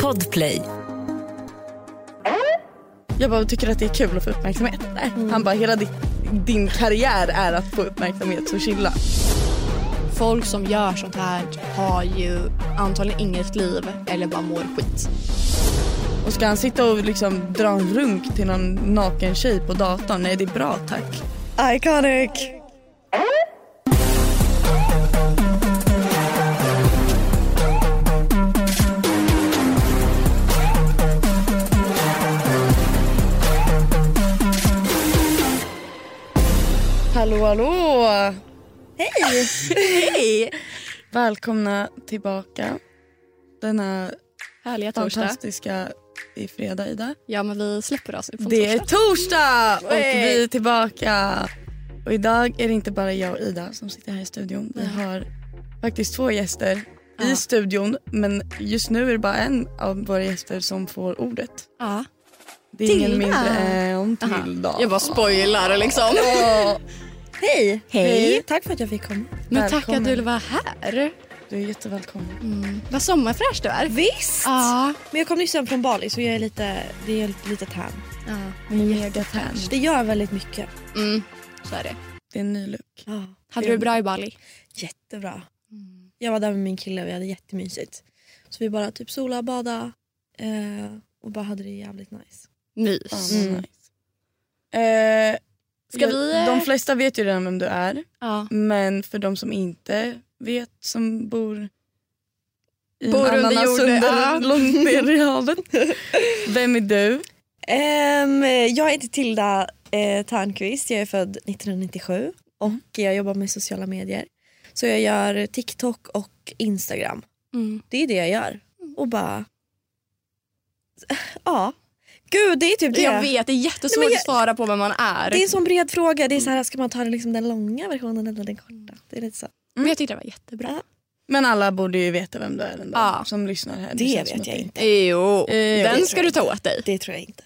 Podplay. Jag bara tycker att det är kul att få uppmärksamhet. Nej. Han bara hela din, din karriär är att få uppmärksamhet så chilla. Folk som gör sånt här har ju antagligen inget liv eller bara mår skit. Och ska han sitta och liksom dra en runk till någon naken tjej på datorn? Nej det är bra tack. Iconic! Hallå! Hej! Hej! Välkomna tillbaka denna Härliga torsdag. fantastiska i fredag Ida. Ja men vi släpper oss på Det är torsdag. och vi är tillbaka. Och idag är det inte bara jag och Ida som sitter här i studion. Vi har faktiskt två gäster i Ja. studion men just nu är det bara en av våra gäster som får ordet. Ja. Det är ingen Tilda. mindre än. Tilda. Jag bara spoilar liksom. Hej! Hej. Tack för att jag fick komma. Men tack att Välkommen. du vara här. Du är jättevälkommen. Mm. Vad sommarfräsch du är. Visst! Ja. Men jag kom nyss hem från Bali så jag är lite, det är lite tan. ja. Mega tan. Det gör väldigt mycket. Mm. Så är det. Det är en ny look. Ja. Hade du det bra i Bali? Jättebra. Jag var där med min kille och vi hade jättemysigt. Så vi bara typ sola, bada eh, och bara hade det jävligt nice. Mys. Mm. nice. Eh, Ska vi, eh, De flesta vet ju redan vem du är. Ja. Men för de som inte vet, som bor i Bor en under ananas jorden, under, ja. långt ner i havet. Vem är du? Ehm, jag heter Tilda eh, Törnqvist, jag är född 1997 och jag jobbar med sociala medier. Så jag gör TikTok och Instagram. Mm. Det är det jag gör. Och bara... Ja. Gud, det är typ det. Jag vet, det är jättesvårt Nej, jag- att svara på vem man är. Det är en sån bred fråga. Det är så här, ska man ta liksom den långa versionen eller den korta? Det är lite så. Men jag tyckte det var jättebra. Men alla borde ju veta vem du är ändå, Ja. som lyssnar här. Det vet jag inte. Jo, Eh, den ska du ta åt dig. Det tror jag inte.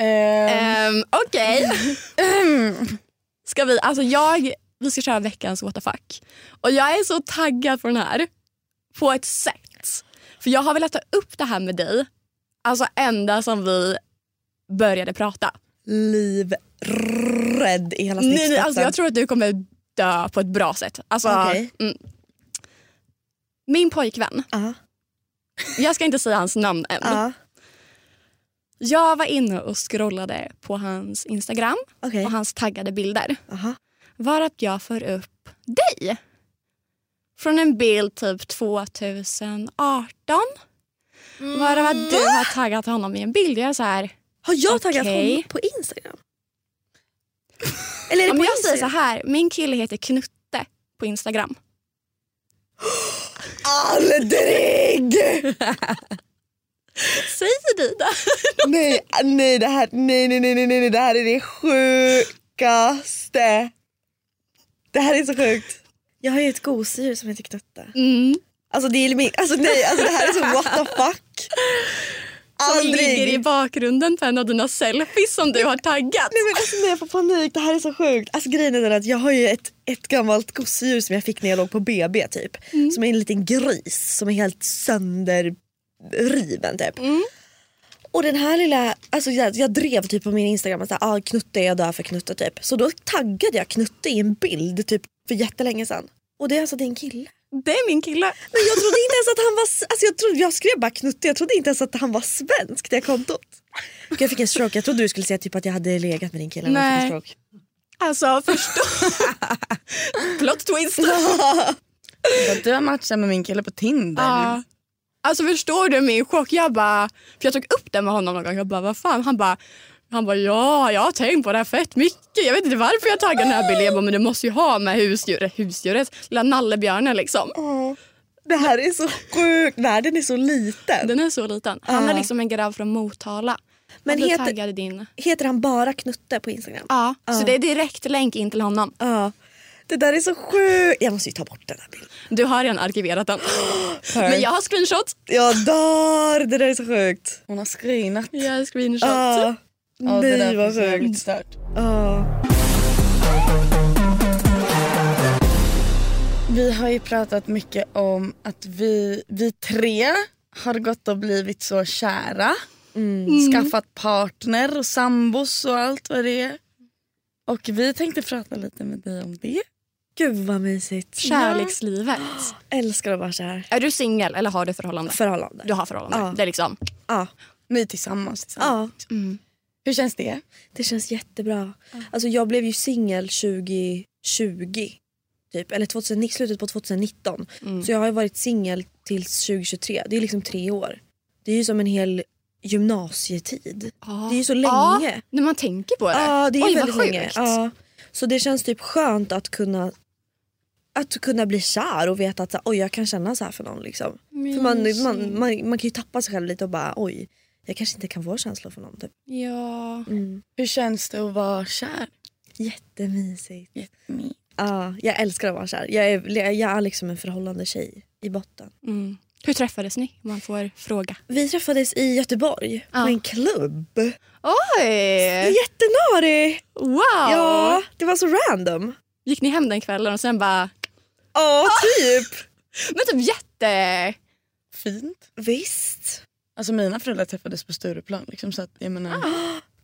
Um, Okej. ska vi, alltså jag, vi ska köra veckans what the fuck. Och jag är så taggad på den här. På ett sätt. För jag har velat ta upp det här med dig. Alltså ända som vi började prata. Livrädd i hela Nej, nej, snittspetsen. alltså jag tror att du kommer dö på ett bra sätt. Alltså, Okej. mm. Min pojkvän, Ja, jag ska inte säga hans namn än. ja, Jag var inne och scrollade på hans Instagram okej. och hans taggade bilder. Aha. var att jag får upp dig. Från en bild typ 2018. Varav att du har taggat honom i en bild. Jag är så här, Har jag taggat Okej. honom på Instagram? Eller är det ja, på jag säger så Instagram? här, min kille heter Knutte på Instagram. Aldrig! Säg det Ida. nej, nej, det här, nej, nej, nej, nej, nej, det här är det sjukaste. Det här är så sjukt. Jag har ju ett gosedjur som heter Knutte. Mm. Alltså det är alltså nej, alltså det här är så what the fuck. Som ligger i Aldrig. bakgrunden på en av dina selfies som du har taggat. Nej men alltså nej, jag får panik, det här är så sjukt. Alltså grejen är den att jag har ju ett, ett gammalt gosedjur som jag fick när jag låg på BB typ. Som är en liten gris som är helt sönderriven typ. Och den här lilla, alltså jag, jag drev typ på min instagram att ah, Knutte jag dör för Knutte typ. Så då taggade jag Knutte i en bild typ för jättelänge sedan. Och det är alltså din kille. Det är min kille. Men jag trodde inte ens att han var, alltså jag, trodde, jag skrev bara Knutte, jag trodde inte ens att han var svensk det kontot. Gud, Jag fick en stroke, jag trodde du skulle säga typ att jag hade legat med din kille. men jag fick en Nej. stroke. Alltså förstå. Plot twist. Du har matchat med min kille på Tinder. Ja. Alltså förstår du min chock? Jag bara, för jag tog upp det med honom någon gång. Jag bara, vad fan? Han bara, han bara, ja, jag har tänkt på det här fett mycket. Jag vet inte varför jag taggade den här bilden. Jag bara, men du måste ju ha med husdjuret, husdjuret, lilla nallebjörnen liksom. Det här är så sjukt, världen är så liten. Den är så liten. Han är liksom en grabb från Motala. Men heter- taggade din. Heter han bara Knutte på Instagram? Ja, Ja. så det är direkt länk in till honom. Ja. Det där är så sjukt. Jag måste ju ta bort den här bilden. Du har redan arkiverat den. Men jag har screenshot. Jag dör, det där är så sjukt. Hon har screenat. Jag har screenshot. Ja. Ja, det där Nej vad finns jävligt sjukt. stört. Ja. Vi har ju pratat mycket om att vi, vi tre har gått och blivit så kära. Skaffat partner och sambos och allt vad det är. Och vi tänkte prata lite med dig om det. Gud vad mysigt. Kärlekslivet. Älskar att vara kär. Är du singel eller har du förhållande? Förhållande. Du har förhållande. Ja. Det är liksom... Ja. Ni är tillsammans. tillsammans. ja, Hur känns det? det känns jättebra. Alltså jag blev ju singel 2020. Typ, eller 2000, slutet på 2019. Så jag har ju varit singel tills 2023. Det är liksom tre år. Det är ju som en hel gymnasietid. Det är ju så länge. när man tänker på det. Ja, det är Oj, väldigt länge. Ja. Så det känns typ skönt att kunna att kunna bli kär och veta att oj, jag kan känna så här för någon. Liksom. För man, man, man, man kan ju tappa sig själv lite och bara oj, jag kanske inte kan få känslor för någon. Typ. Ja. Hur känns det att vara kär? Jättemysigt. Jättemysigt. Ja, jag älskar att vara kär. Jag är, jag är liksom en förhållande tjej i botten. Mm. Hur träffades ni om man får fråga? Vi träffades i Göteborg Ja. på en klubb. Oj! Jättenörig! Wow! Ja, det var så random. Gick ni hem den kvällen och sen bara... Ja, typ. Men typ jätte... Fint. Visst. Alltså mina föräldrar träffades på Stureplan. Liksom, så att, jag menar,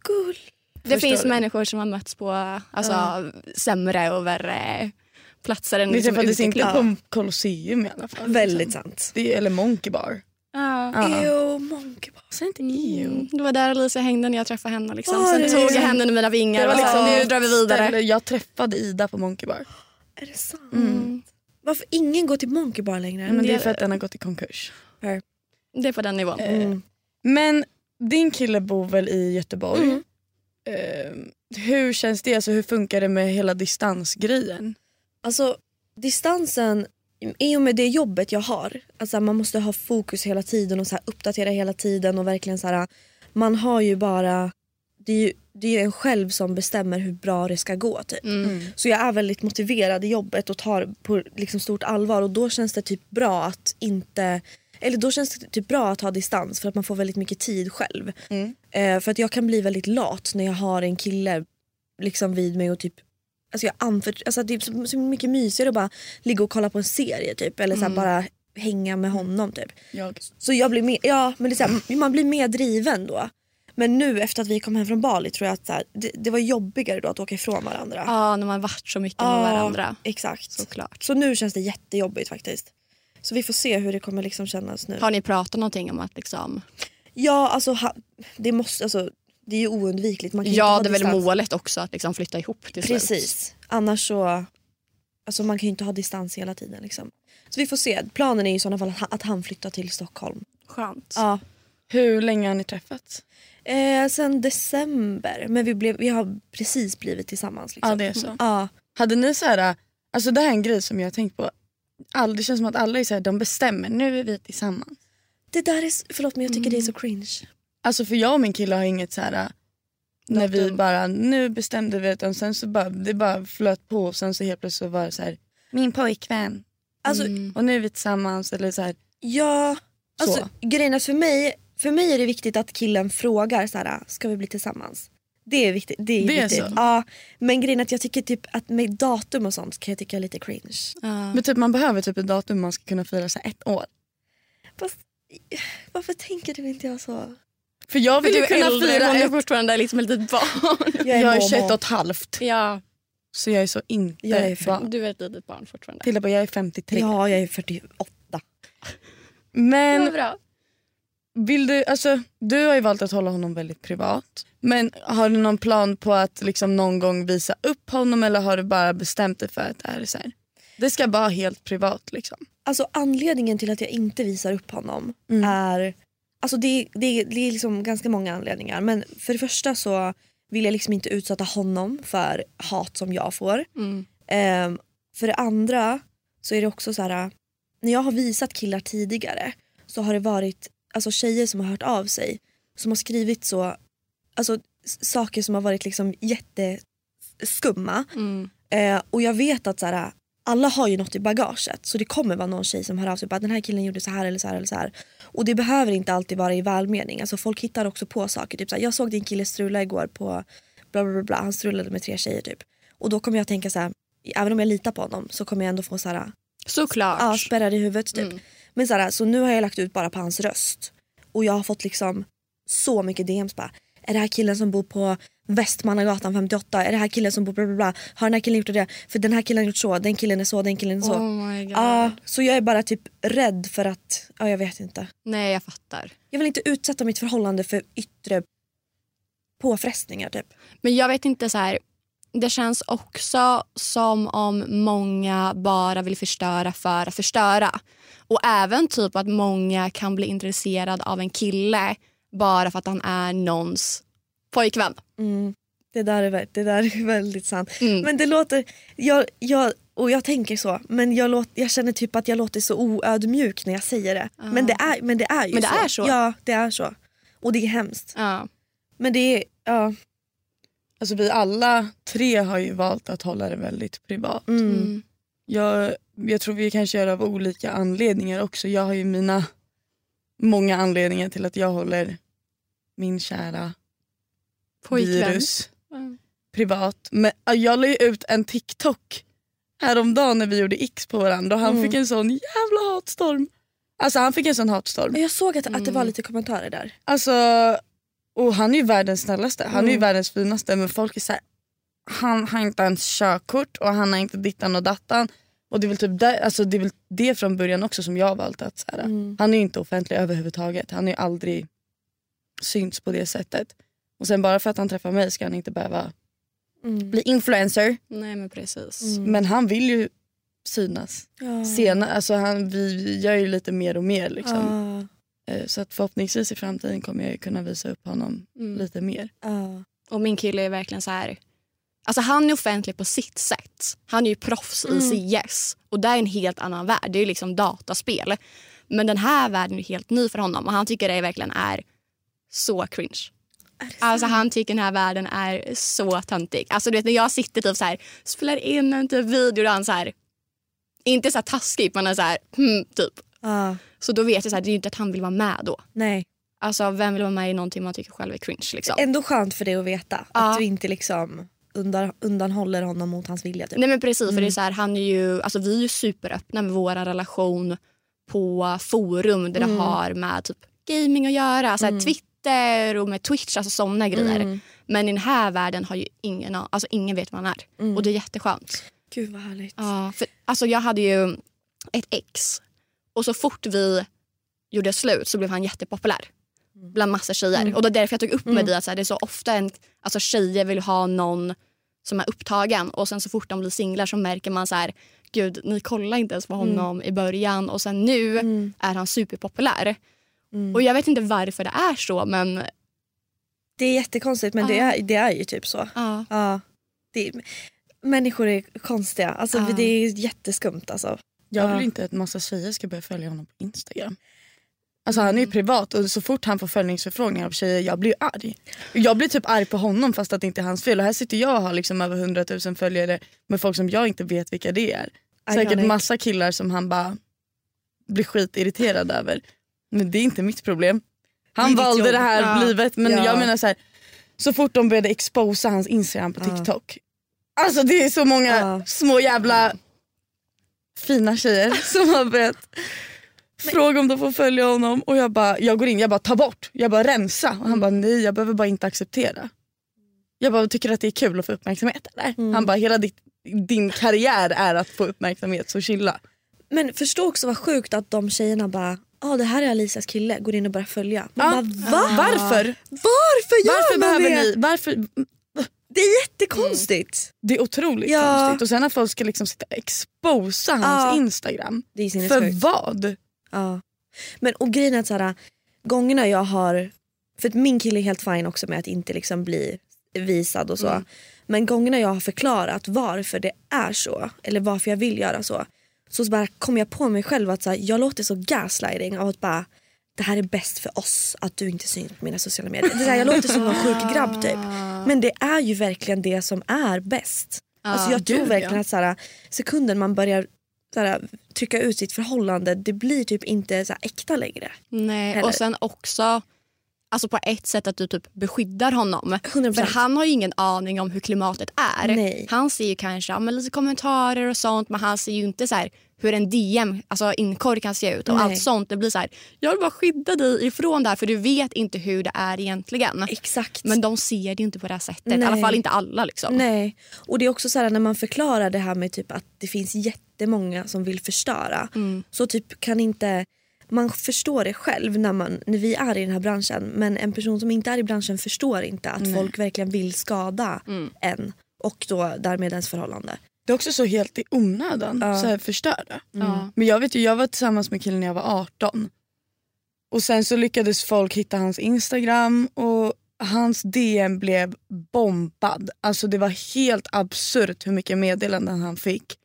Gull. Det Förstår finns du? människor som har mötts på alltså, sämre och värre platser än Ni liksom träffades inte på Colosseum i alla fall. Väldigt liksom. sant. Det, eller Monkey Bar. Ja. Ja. Ew, monkey bar. Säg inte ew. Mm. Det var där Alicia hängde när jag träffade henne. Liksom. Var Sen det tog jag det? henne i mina vingar Det var och liksom liksom, det nu drar vi vidare. Ställe- Jag träffade Ida på Monkey Bar. Är det sant? Mm. Varför ingen går till monkey bar längre? Men det är det- för att den har gått i konkurs. Det är på den nivån. Mm. Men din kille bor väl i Göteborg? Mm. Eh, hur känns det? Alltså, hur funkar det med hela distansgrejen? Alltså distansen, i och med det jobbet jag har, alltså man måste ha fokus hela tiden och så här uppdatera hela tiden och verkligen så här, man har ju bara, det är ju, det är ju en själv som bestämmer hur bra det ska gå typ. Mm. Så jag är väldigt motiverad i jobbet och tar på liksom stort allvar och då känns det typ bra att inte eller då känns det typ bra att ha distans för att man får väldigt mycket tid själv. Mm. Eh, för att jag kan bli väldigt lat när jag har en kille liksom vid mig och typ Alltså jag anfört, alltså det är så, så mycket mysigare att bara ligga och kolla på en serie typ eller så här bara hänga med honom typ. Jag. Så jag blir mer, ja men det är här, man blir mer driven då. Men nu efter att vi kom hem från Bali tror jag att här, det, det var jobbigare då att åka ifrån varandra. Ja, när man varit så mycket med Ja, varandra. Exakt. Såklart. Så nu känns det jättejobbigt faktiskt. Så vi får se hur det kommer liksom kännas nu. Har ni pratat någonting om att liksom... Ja alltså ha, det måste, alltså det är ju oundvikligt. Man kan Ja, det är väl distans. målet också att liksom flytta ihop till slut. Precis. Annars så, alltså man kan ju inte ha distans hela tiden liksom. Så vi får se. Planen är ju i sådana fall att han, att han flyttar till Stockholm. Skönt. Ja. Hur länge har ni träffats? Eh, sen december, men vi, blev, vi har precis blivit tillsammans. Liksom. Ja det är så. Ja. Hade ni så här, alltså det här är en grej som jag har tänkt på. All, det känns som att alla är så här, de bestämmer, nu är vi tillsammans. Det där är, förlåt men jag tycker det är så cringe. Alltså för jag och min kille har inget så här när vi Datum. bara, nu bestämde vi och sen så bara, det bara flöt på och sen så helt plötsligt så var det så här, min pojkvän Alltså Mm. och nu är vi tillsammans eller så här. ja, alltså Så. grejen är för mig, för mig är det viktigt att killen frågar så här, ska vi bli tillsammans? Det är viktigt. Det är, Det är viktigt. så? Ja, men grejen är att jag tycker typ att med datum och sånt kan jag tycka är lite cringe. Ja. Men typ man behöver typ ett datum man ska kunna fira så här ett år. Fast, varför tänker du inte jag så? För jag vill ju är kunna äldre, fira hon är ett, fortfarande liksom ett litet barn. Jag är, jag är momo. 21 och ett halvt ja, så jag är så inte Jag är barn. du är ett litet barn fortfarande. Tilda bara, jag är 53. Ja, jag är 48. Men Ja, bra. Vill du, alltså, du har ju valt att hålla honom väldigt privat. Men har du någon plan på att liksom någon gång visa upp honom eller har du bara bestämt dig för att det är så här? Det ska vara helt privat liksom. Alltså anledningen till att jag inte visar upp honom Mm. är... Alltså det, det, det är liksom ganska många anledningar. Men för det första så vill jag liksom inte utsätta honom för hat som jag får. Mm. Ehm, för det andra så är det också så här. När jag har visat killar tidigare så har det varit alltså, tjejer som har hört av sig som har skrivit så alltså, saker som har varit liksom jätteskumma. Mm. Eh, och jag vet att så här, alla har ju något i bagaget så det kommer vara någon tjej som hör av sig att den här killen gjorde så här eller så här eller så här. Och det behöver inte alltid vara i välmening. Alltså folk hittar också på saker. Typ så här, jag såg din kille strula igår på bla bla bla, han strulade med tre tjejer typ. Och då kommer jag tänka så här, även om jag litar på honom så kommer jag ändå få så här Såklart. Ja, spärrad i huvudet typ. Mm. Men så, här, så nu har jag lagt ut bara på hans röst. Och jag har fått liksom så mycket DMs bara. Är det här killen som bor på Västmannagatan 58? Är det här killen som bor bla bla bla? Har den här killen gjort det? För den här killen har gjort så, den killen är så, den killen är så. Oh my god. Ja, så jag är bara typ rädd för att, ja jag vet inte. Nej jag fattar. Jag vill inte utsätta mitt förhållande för yttre påfrestningar typ. Men jag vet inte så här. Det känns också som om många bara vill förstöra för att förstöra. Och även typ att många kan bli intresserad av en kille bara för att han är någons pojkvän. Mm. Det, där är, det där är väldigt sant. Mm. Men det låter, jag, jag, och jag tänker så, men jag, låt, jag känner typ att jag låter så oödmjuk när jag säger det. Men, det är, men det är ju Men det så. är så. Ja, det är så. Och det är hemskt. Ja. Men det är, ja. Alltså vi alla tre har ju valt att hålla det väldigt privat. Mm. Mm. Jag, jag tror vi kanske gör det av olika anledningar också. Jag har ju mina många anledningar till att jag håller min kära Pojkvän. virus Mm. privat. Men ja, jag la ut en TikTok häromdagen när vi gjorde X på varandra och han Mm. fick en sån jävla hatstorm. Alltså han fick en sån hatstorm. Jag såg att, att det var Mm. lite kommentarer där. Alltså, och han är ju världens snällaste, han är ju Mm. världens finaste men folk är såhär, han har inte ens körkort och han har inte dittan och dattan. Och det är väl typ där, alltså det, är väl det från början också som jag har valt att så här, Mm. han är inte offentlig överhuvudtaget. Han har aldrig synts på det sättet. Och sen bara för att han träffar mig ska han inte behöva Mm. bli influencer. Nej men precis. Mm. Men han vill ju synas. Ja. Sena, alltså han, vi gör ju lite mer och mer. Liksom. Ja. Eh, Så att förhoppningsvis i framtiden kommer jag kunna visa upp honom Mm. lite mer. Ja. Och min kille är verkligen så här... Alltså han är offentlig på sitt sätt. Han är ju proffs Mm. i CS. Och det är en helt annan värld. Det är ju liksom dataspel. Men den här världen är helt ny för honom. Och han tycker det verkligen är så cringe. Alltså han tycker den här världen är så töntig. Alltså du vet när jag sitter typ så här, spelar in en typ video där han så här, inte så här taskigt men så här, hmm, typ. Ja. Så då vet jag så här, det är inte att han vill vara med då. Nej. Alltså vem vill vara med i någonting man tycker själv är cringe liksom. Ändå skönt för dig att veta. Ja. Att du inte liksom undan, undanhåller honom mot hans vilja. Typ. Nej men precis för det är Mm. så här, han är ju, alltså vi är ju superöppna med vår relation på forum där det Mm. har med typ gaming att göra. Så här, Mm. Twitter och med Twitch, alltså sådana grejer. Mm. Men i den här världen har ju ingen, alltså ingen vet vad han är. Mm. Och det är jätteskönt. Gud vad härligt. Ja, för, alltså jag hade ju ett ex och så fort vi gjorde slut så blev han jättepopulär bland massa tjejer. Mm. Och det är därför jag tog upp med Mm. dig att så här, det är så ofta en, alltså tjejer vill ha någon som är upptagen och sen så fort de blir singlar så märker man så här gud ni kollar inte ens på honom i början och sen nu Mm. är han superpopulär. Mm. Och jag vet inte varför det är så men Det är jättekonstigt men det, Ja. är, det är ju typ så. ja. Ja. Det, människor är konstiga. Alltså. Det är jätteskumt. Alltså. Jag vill inte att massa tjejer ska börja följa honom på Instagram. Alltså han är ju privat och så fort han får följningsförfrågningar av tjejer jag blir arg. Jag blir typ arg på honom fast att det inte är hans fel. Och här sitter jag och har liksom över 100 000 följare med folk som jag inte vet vilka det är. Säkert Iconic. massa killar som han bara blir skitirriterad över. Men det är inte mitt problem. Han Det valde det här Ja. livet men Ja. jag menar så här. Så fort de började exposa hans instagram på Ja. tiktok. Alltså det är så många Ja. små jävla fina tjejer som har börjat fråga om de får följa honom och jag bara, jag går in, jag bara ta bort, jag bara rensa och han bara nej jag behöver bara inte acceptera. Jag bara tycker att det är kul att få uppmärksamhet eller? Mm. Han bara hela ditt, din karriär är att få uppmärksamhet så chilla. Men förstå också vad sjukt att de tjejerna bara ah, det här är Alisas kille, går in och börjar följa. Man Ja. bara, Va? Varför? Varför gör Varför man behöver det? ni, varför? Det är jättekonstigt. Det är otroligt Ja. konstigt och sen att folk ska liksom sitta och exposa hans Ja. instagram. För vad? Ja. Men och grejen är att så här, gångerna jag har, för att min kille är helt fin också med att inte liksom bli visad och så. Mm. Men gångerna jag har förklarat varför det är så, eller varför jag vill göra så. Så bara kom jag på mig själv att så här, jag låter så gaslighting av att bara det här är bäst för oss att du inte syns på mina sociala medier. Det är här, jag låter som någon sjuk grabb typ. Men det är ju verkligen det som är bäst. alltså jag tror verkligen att så här, sekunden man börjar så här, trycka ut sitt förhållande det blir typ inte så äkta längre. Nej, Heller. och sen också alltså på ett sätt att du typ beskyddar honom. 100%. För han har ju ingen aning om hur klimatet är. Nej. Han ser ju kanske ja, men lite kommentarer och sånt men han ser ju inte så här hur en DM, alltså inkorg kan se ut och Nej. allt sånt. Det blir så här, jag vill bara skydda dig ifrån det här för du vet inte hur det är egentligen. Exakt. Men de ser det inte på det här sättet. I Nej. alla fall inte alla. Liksom. Nej. Och det är också så här när man förklarar det här med typ att det finns jättemånga som vill förstöra. Mm. Så typ kan inte man förstår det själv när, man, när vi är i den här branschen men en person som inte är i branschen förstår inte att folk verkligen vill skada Mm. en och då därmed ens förhållande. Det är också så helt i onödan, Ja. så här förstöra. Ja. Men jag vet ju, jag var tillsammans med killen när jag var 18. Och sen så lyckades folk hitta hans Instagram och hans DM blev bombad. Alltså det var helt absurt hur mycket meddelanden han fick.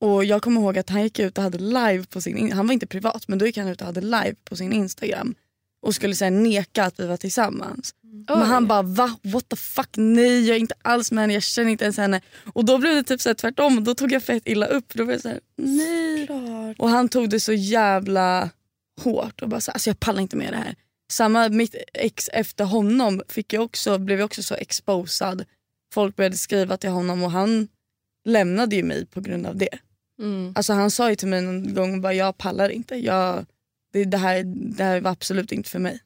Och jag kommer ihåg att han gick ut och hade live på sin, in- han var inte privat men då gick han ut och hade live på sin Instagram. Och skulle sen neka att vi var tillsammans. Men han bara va? What the fuck? Nej jag är inte alls med henne, jag känner inte ens henne. Och då blev det typ så här tvärtom och då tog jag fett illa upp. Då var jag så här, nej. Klart. Och han tog det så jävla hårt och bara så, alltså jag pallar inte med det här. Samma mitt ex efter honom fick jag också, blev jag också så exposad. Folk började skriva till honom och han lämnade ju mig på grund av det. Mm. Alltså han sa ju till mig någon gång bara jag pallar inte. Jag, det, det, här, det här var absolut inte för mig.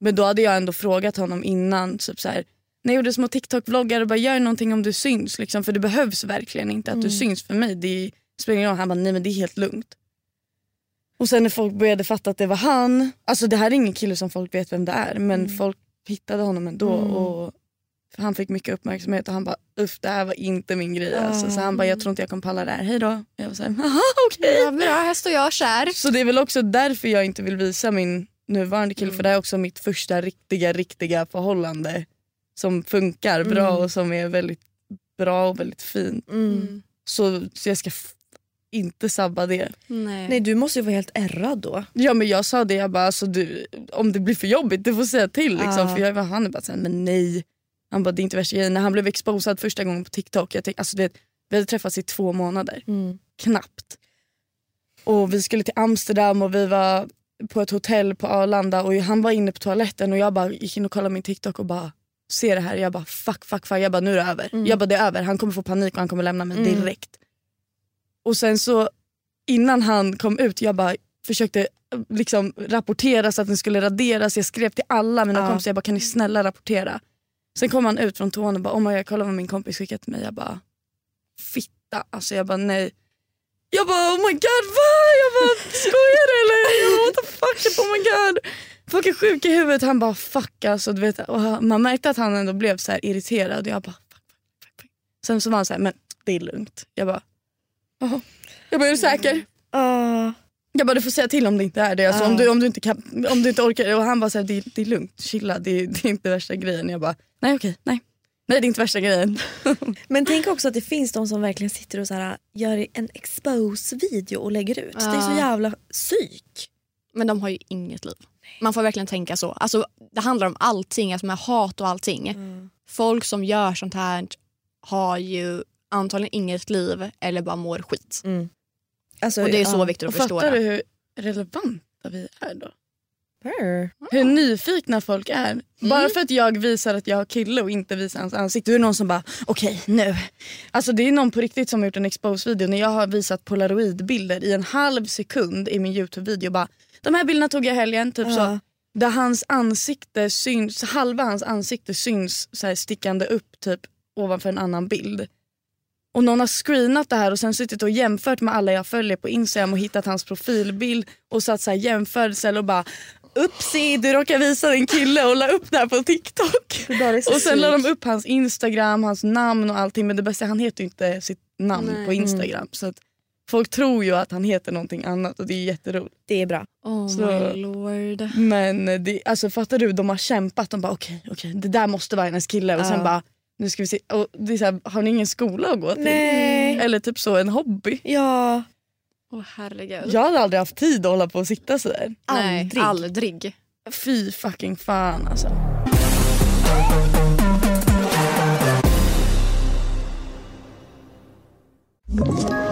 Men då hade jag ändå frågat honom innan. Typ så här, när jag gjorde små TikTok-vloggar och bara gör någonting om du syns. Liksom, för det behövs verkligen inte att du syns för mig. Det spelar ingen roll. Han bara nej men det är helt lugnt. Och sen när folk började fatta att det var han. Alltså det här är ingen kille som folk vet vem det är. Men folk hittade honom ändå. Och han fick mycket uppmärksamhet och han bara uff det här var inte min grej. Alltså. Så han bara jag tror inte jag kommer palla det här. Hej då. Jag var såhär jaha okej. Ja, bra, här står jag kär. Så det är väl också därför jag inte vill visa min nuvarande kille Mm. för det är också mitt första riktiga riktiga förhållande som funkar bra Mm. och som är väldigt bra och väldigt fint. Mm. Så, så jag ska inte sabba det. Nej. Nej du måste ju vara helt ärrad då. Ja men jag sa det, jag bara alltså, du, om det blir för jobbigt du får säga till. Liksom. Ja. För jag, var- han är bara såhär, men nej. Han bara det är inte värsta grejen. När han blev exposad första gången på TikTok, jag tänkte, alltså, vet, vi hade träffats i två månader. Mm. knappt. Och vi skulle till Amsterdam och vi var på ett hotell på Arlanda och han var inne på toaletten och jag bara gick in och kollade min TikTok och bara ser det här. Jag bara fuck, fuck, fuck. Jag bara nu är det över. Jag bara det är över. Han kommer få panik och han kommer lämna mig direkt. Och sen så innan han kom ut, jag bara försökte liksom rapportera så att den skulle raderas. Jag skrev till alla mina Ja. kompisar, jag bara kan ni snälla rapportera. Sen kom han ut från toan och bara oh my God, kolla vad min kompis skickat till mig. Jag bara fitta. Alltså jag bara nej. Jag bara oh my god va? Jag bara skojar du eller? Jag bara, what the fuck? Oh my god. Folk är sjuka i huvudet. Han bara fuck alltså. Du vet, och man märkte att han ändå blev så här irriterad. Jag bara fuck, fuck, fuck, fuck. Sen så var han så här, men det är lugnt. Jag bara jaha. Jag bara är du säker? Ah. Jag bara du får säga till om det inte är det. Alltså, Ja. om, du, om, du inte kan, om du inte orkar. Och han bara så här, det, det är lugnt, chilla. Det, det är inte värsta grejen. Jag bara nej okej, nej. Nej det är inte värsta grejen. Men tänk också att det finns de som verkligen sitter och så här, gör en expose-video och lägger ut. Det är så Ja. jävla psyk. Men de har ju inget liv. Man får verkligen tänka så. Alltså, det handlar om allting, alltså med hat och allting. Folk som gör sånt här har ju antagligen inget liv eller bara mår skit. Alltså, Och det är så ja. viktigt Och att förstå fattar du hur relevanta vi är då? Brr. Hur nyfikna folk är. Bara för att jag visar att jag har kille och inte visar hans ansikte. Då är det någon som bara okej nu. Alltså det är någon på riktigt som har gjort en expose-video när jag har visat polaroidbilder i en halv sekund i min Youtube-video. Bara, De här bilderna tog jag helgen. Typ så. Ja. Där hans ansikte syns, halva hans ansikte syns så här stickande upp typ ovanför en annan bild. Och någon har screenat det här och sen suttit och jämfört med alla jag följer på Instagram och hittat hans profilbild och satt så här jämförelser och bara Upsi, du råkar visa din kille och la upp det här på TikTok. Och sen la de upp hans Instagram, hans namn och allting men det bästa han heter ju inte sitt namn Nej. på Instagram. Så att folk tror ju att han heter någonting annat och det är jätteroligt. Det är bra. Oh Så- my lord. Men det, alltså, fattar du, de har kämpat. De bara okej, okej, det där måste vara hennes kille. Och sen Ja. bara, nu ska vi se. Och det är så här, har ni ingen skola att gå till? Nej. Eller typ så en hobby. Ja. Åh herregud. Jag hade aldrig haft tid att hålla på och sitta sådär. Nej, aldrig. aldrig. Fy fucking fan alltså. Ett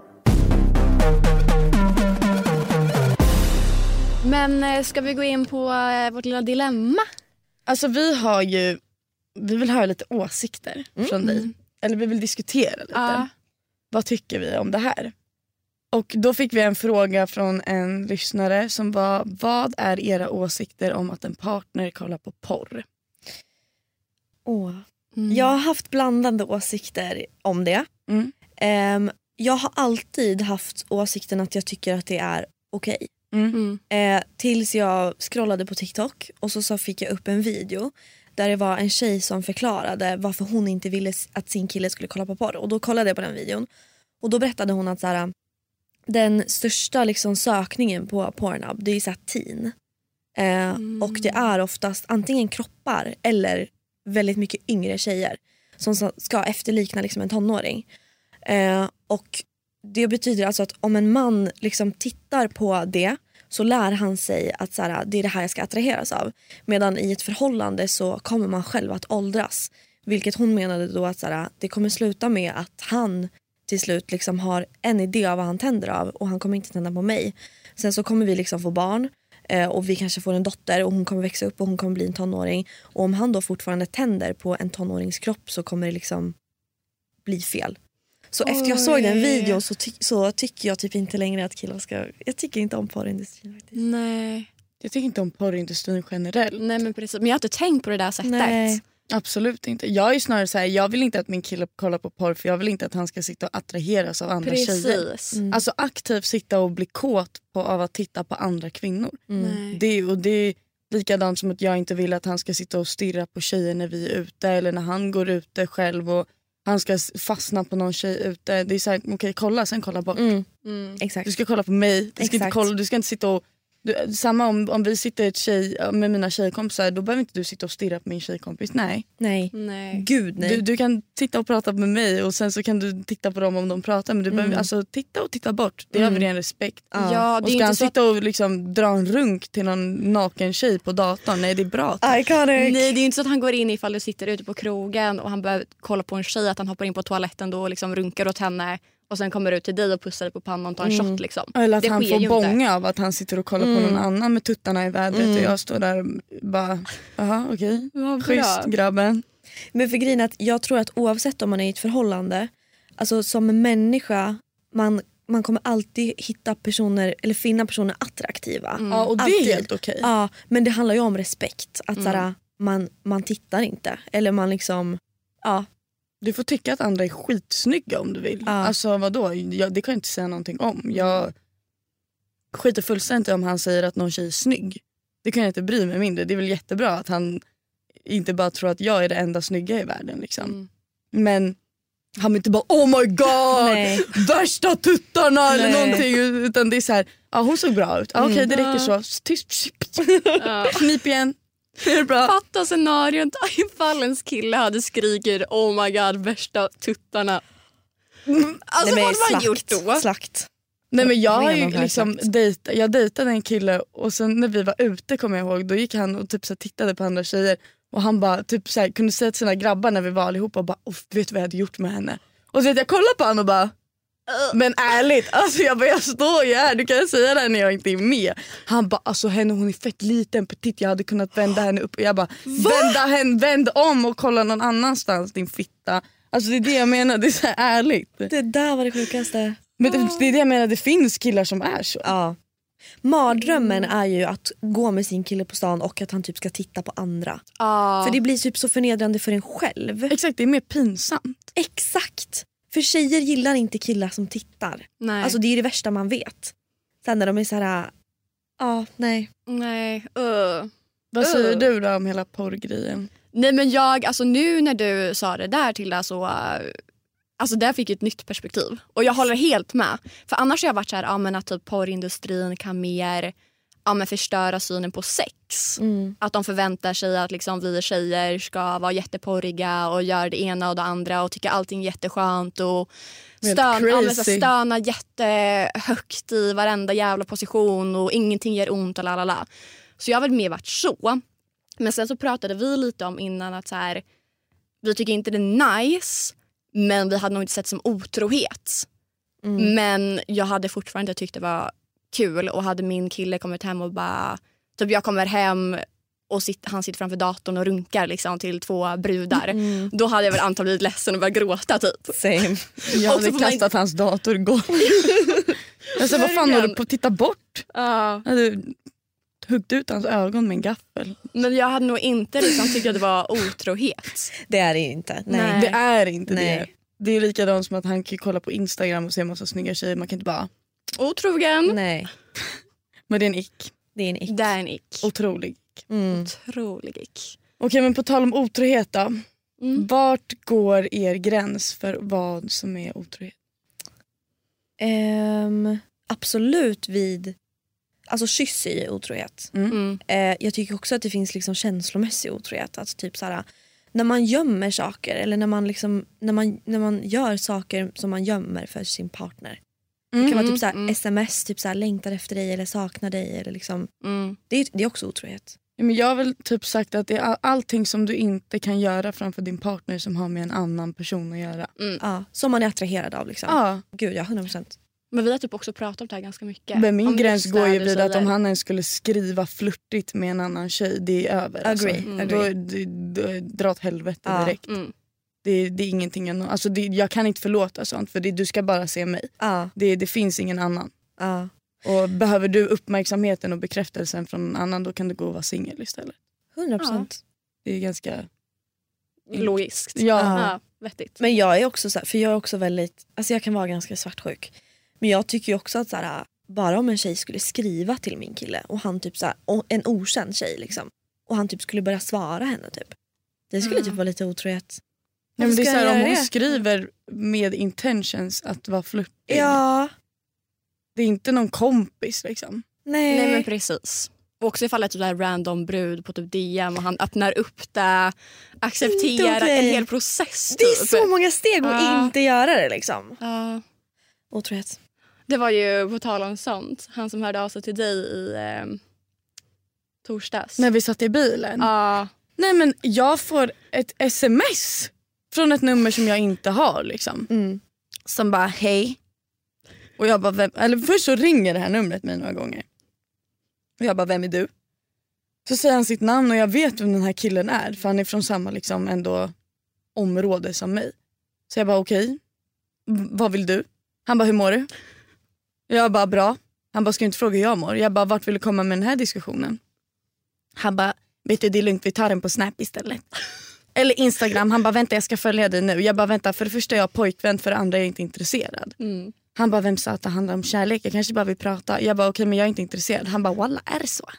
Men eh, ska vi gå in på eh, vårt lilla dilemma? Alltså vi har ju, vi vill höra lite åsikter från dig. Eller vi vill diskutera lite. Ja. Vad tycker vi om det här? Och då fick vi en fråga från en lyssnare som var vad är era åsikter om att en partner kollar på porr? Åh. Jag har haft blandade åsikter om det. Mm. Ehm, jag har alltid haft åsikten att jag tycker att det är okej. Mm. Eh, tills jag scrollade på TikTok och så, så fick jag upp en video där det var en tjej som förklarade varför hon inte ville att sin kille skulle kolla på porr. Och då kollade jag på den videon och då berättade hon att så här, den största liksom sökningen på Pornhub det är så här teen. Eh, Och det är oftast antingen kroppar eller väldigt mycket yngre tjejer som ska efterlikna liksom en tonåring. Eh, och det betyder alltså att om en man liksom tittar på det så lär han sig att så här, det är det här jag ska attraheras av. Medan i ett förhållande så kommer man själv att åldras. Vilket hon menade då att så här, det kommer sluta med att han till slut liksom har en idé av vad han tänder av och han kommer inte tända på mig. Sen så kommer vi liksom få barn eh, och vi kanske får en dotter och hon kommer växa upp och hon kommer bli en tonåring. Och om han då fortfarande tänder på en tonåringskropp så kommer det liksom bli fel. Så efter jag såg den videon så, ty- så tycker jag typ inte längre att killar ska... Jag tycker inte om porrindustrin faktiskt. Nej. Jag tycker inte om porrindustrin generellt. Nej men precis. Men jag har inte tänkt på det där sättet. Nej. Absolut inte. Jag är snarare så här, jag vill inte att min kille kollar på porr för jag vill inte att han ska sitta och attraheras av andra tjejer. Precis. Mm. Alltså aktivt sitta och bli kåt på, av att titta på andra kvinnor. Nej. Det, och det är likadant som att jag inte vill att han ska sitta och stirra på tjejer när vi är ute eller när han går ute själv och han ska fastna på någon tjej ute. Det är såhär, okej kolla sen kolla bort. Mm, Mm. exakt. Du ska kolla på mig, du ska, inte, kolla, du ska inte sitta och du, samma om, om vi sitter ett tjej, med mina tjejkompisar då behöver inte du sitta och stirra på min tjejkompis. Nej. Nej. Nej. Gud nej. Du, du kan titta och prata med mig och sen så kan du titta på dem om de pratar men du behöver Mm. alltså titta och titta bort. Det är Mm. ren respekt. Ja. Ja, Och det är ska inte han sitta och liksom dra en runk till någon naken tjej på datorn? Nej det är bra. Iconic. nej, det är inte så att han går in ifall du sitter ute på krogen och han behöver kolla på en tjej att han hoppar in på toaletten då och liksom runkar åt henne och sen kommer ut till dig och pussar dig på pannan och tar en Mm. shot. Liksom. Eller att Det han får inte. bånga av att han sitter och kollar på Mm. någon annan med tuttarna i vädret Mm. och jag står där och bara, jaha okej, Vad schysst grabben. Men för grejen att jag tror att oavsett om man är i ett förhållande, alltså som människa, man, man kommer alltid hitta personer, eller finna personer attraktiva. Ja och det Alltid. är helt okej. Ja, men det handlar ju om respekt. Att Mm. såhär, man, man tittar inte. Eller man liksom, ja. Du får tycka att andra är skitsnygga om du vill. Ja. Alltså vadå, jag, det kan jag inte säga någonting om. Jag skiter fullständigt om han säger att någon tjej är snygg. Det kan jag inte bry mig mindre. Det är väl jättebra att han inte bara tror att jag är det enda snygga i världen. Liksom. Mm. Men han vill inte bara oh my god, värsta tuttarna eller Nej. någonting. Utan det är så här, ja hon såg bra ut. Ja, Okej det räcker Ja. så. Tyst. Knip igen. Det är bra. Fatta scenariot ifall ens kille hade skrikit oh my god värsta tuttarna. Alltså Nej, vad hade man gjort då? Slakt. Nej men jag har ju liksom dejt, jag dejtade en kille och sen när vi var ute kommer jag ihåg då gick han och typ så tittade på andra tjejer och han bara typ så kunde säga till sina grabbar när vi var allihopa och bara "Uff, vet du vad jag hade gjort med henne? Och så vet jag kollade på honom och bara men ärligt, alltså jag, bara, jag står ju här, du kan säga det när jag inte är med. Han bara alltså henne hon är fett liten, petit, jag hade kunnat vända henne upp. Och jag bara vända henne, vänd om och kolla någon annanstans din fitta. Alltså det är det jag menar, det är så ärligt. Det där var det sjukaste. Men det, det är det jag menar, det finns killar som är så. Ja. Mardrömmen är ju att gå med sin kille på stan och att han typ ska titta på andra. Ja. För det blir typ så förnedrande för en själv. Exakt, det är mer pinsamt. Exakt! För tjejer gillar inte killar som tittar. Nej. Alltså det är det värsta man vet. Sen när de är så här, ja nej. Nej. Uh. Vad säger Uh. du då om hela porrgrejen? Nej men jag, alltså nu när du sa det där till så uh, Alltså där fick jag ett nytt perspektiv. Och jag håller helt med. För annars har jag varit så här, ja, men att typ porrindustrin kan mer ja, men förstöra synen på sex. Mm. Att de förväntar sig att liksom, vi tjejer ska vara jätteporriga och göra det ena och det andra och tycka allting är jätteskönt och stön, ja, men så stöna jättehögt i varenda jävla position och ingenting gör ont och lalala. Så jag har väl mer varit så. Men sen så pratade vi lite om innan att så här, vi tycker inte det är nice men vi hade nog inte sett som otrohet. Mm. Men jag hade fortfarande tyckt det var kul och hade min kille kommit hem och bara... Typ jag kommer hem och sitt, han sitter framför datorn och runkar liksom, till två brudar. Mm. Då hade jag väl antagligen blivit ledsen och börjat gråta typ. Same. Jag hade får man kastat hans dator igår. jag sa, vad fan håller du på att titta bort? Jag hade huggit ut hans ögon med en gaffel. Men jag hade nog inte liksom, tyckt att det var otrohet. Det är det inte. Nej. Nej. Det är inte det. Nej. Det är likadant som att han kan kolla på Instagram och se massa snygga tjejer. Man kan inte bara, Otrogen. Nej. men det är en ick. Det är en ick. Det är en ick. Otrolig. Mm. Otrolig ick. Okej men på tal om otrohet då. Mm. Vart går er gräns för vad som är otrohet? Ehm, absolut vid... Alltså kyss är ju otrohet. Mm. Eh, jag tycker också att det finns liksom känslomässig otrohet. Alltså typ såhär, när man gömmer saker eller när man, liksom, när, man, när man gör saker som man gömmer för sin partner. Det kan vara typ såhär, mm. sms, typ såhär, längtar efter dig eller saknar dig. Eller liksom, Mm. det, är, det är också otrohet. Men jag har väl typ sagt att det är all- allting som du inte kan göra framför din partner som har med en annan person att göra. Ja, som man är attraherad av. Liksom. Ja, Gud ja, 100%. Men vi har typ också pratat om det här ganska mycket. men min Om gräns går ju vid att om han ens skulle skriva flörtigt med en annan tjej, det är över. Agree, Alltså. agree. Då, det, det, dra åt helvete Ja. direkt. Mm. Det, det är ingenting jag, alltså det, jag kan inte förlåta sånt för det, du ska bara se mig. Ja, Det, det finns ingen annan. ja. Och behöver du uppmärksamheten och bekräftelsen från någon annan då kan du gå och vara singel istället. 100%. Det är ganska... Logiskt. Ja. Ja, vettigt. Men jag är också så här, för jag är också väldigt, alltså jag kan vara ganska svartsjuk. Men jag tycker ju också att så här, bara om en tjej skulle skriva till min kille och han typ så här, en okänd tjej liksom. Och han typ skulle börja svara henne typ. Det skulle Mm. typ vara lite otrohet. Ja, men det är så här, om hon det? skriver med intentions att vara flörtig. Ja, Det är inte någon kompis liksom. nej. Nej men precis. Och också ifall det är typ random brud på typ DM och han öppnar upp det, accepterar okej. en hel process. det är typ. så många steg att Ja. inte göra det liksom. Ja. Otrohet. Det var ju på tal om sånt, han som hörde av sig till dig i eh, torsdags. När vi satt i bilen. Ja. Nej men jag får ett sms från ett nummer som jag inte har liksom. Mm. Som bara hej. Och jag bara, vem? Eller först så ringer det här numret mig några gånger. Och jag bara, vem är du? Så säger han sitt namn och jag vet vem den här killen är för han är från samma liksom ändå område som mig. Så jag bara okej, V- vad vill du? Han bara hur mår du? Jag bara bra. Han bara ska du inte fråga hur jag mår? Jag bara vart vill du komma med den här diskussionen? Han bara vet du det är lugnt vi tar den på snap istället. Eller instagram, han bara vänta jag ska följa dig nu. Jag bara vänta för det första är jag pojkvän för det andra är jag inte intresserad. Mm. Han bara vem sa att det handlar om kärlek? Jag kanske bara vill prata. Jag bara okej men jag är inte intresserad. Han bara walla är det så?